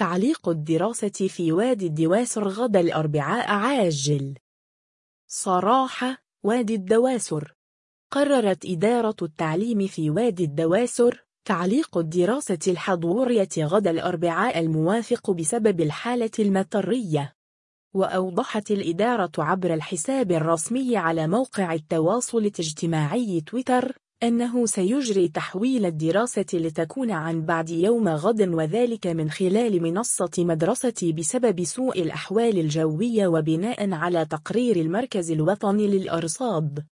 تعليق الدراسة في وادي الدواسر غدا الأربعاء عاجل. صراحة وادي الدواسر. قررت إدارة التعليم في وادي الدواسر تعليق الدراسة الحضورية غدا الأربعاء الموافق بسبب الحالة المطرية. وأوضحت الإدارة عبر الحساب الرسمي على موقع التواصل الاجتماعي تويتر أنه سيجري تحويل الدراسة لتكون عن بعد يوم غد وذلك من خلال منصة مدرسة بسبب سوء الأحوال الجوية وبناء على تقرير المركز الوطني للأرصاد.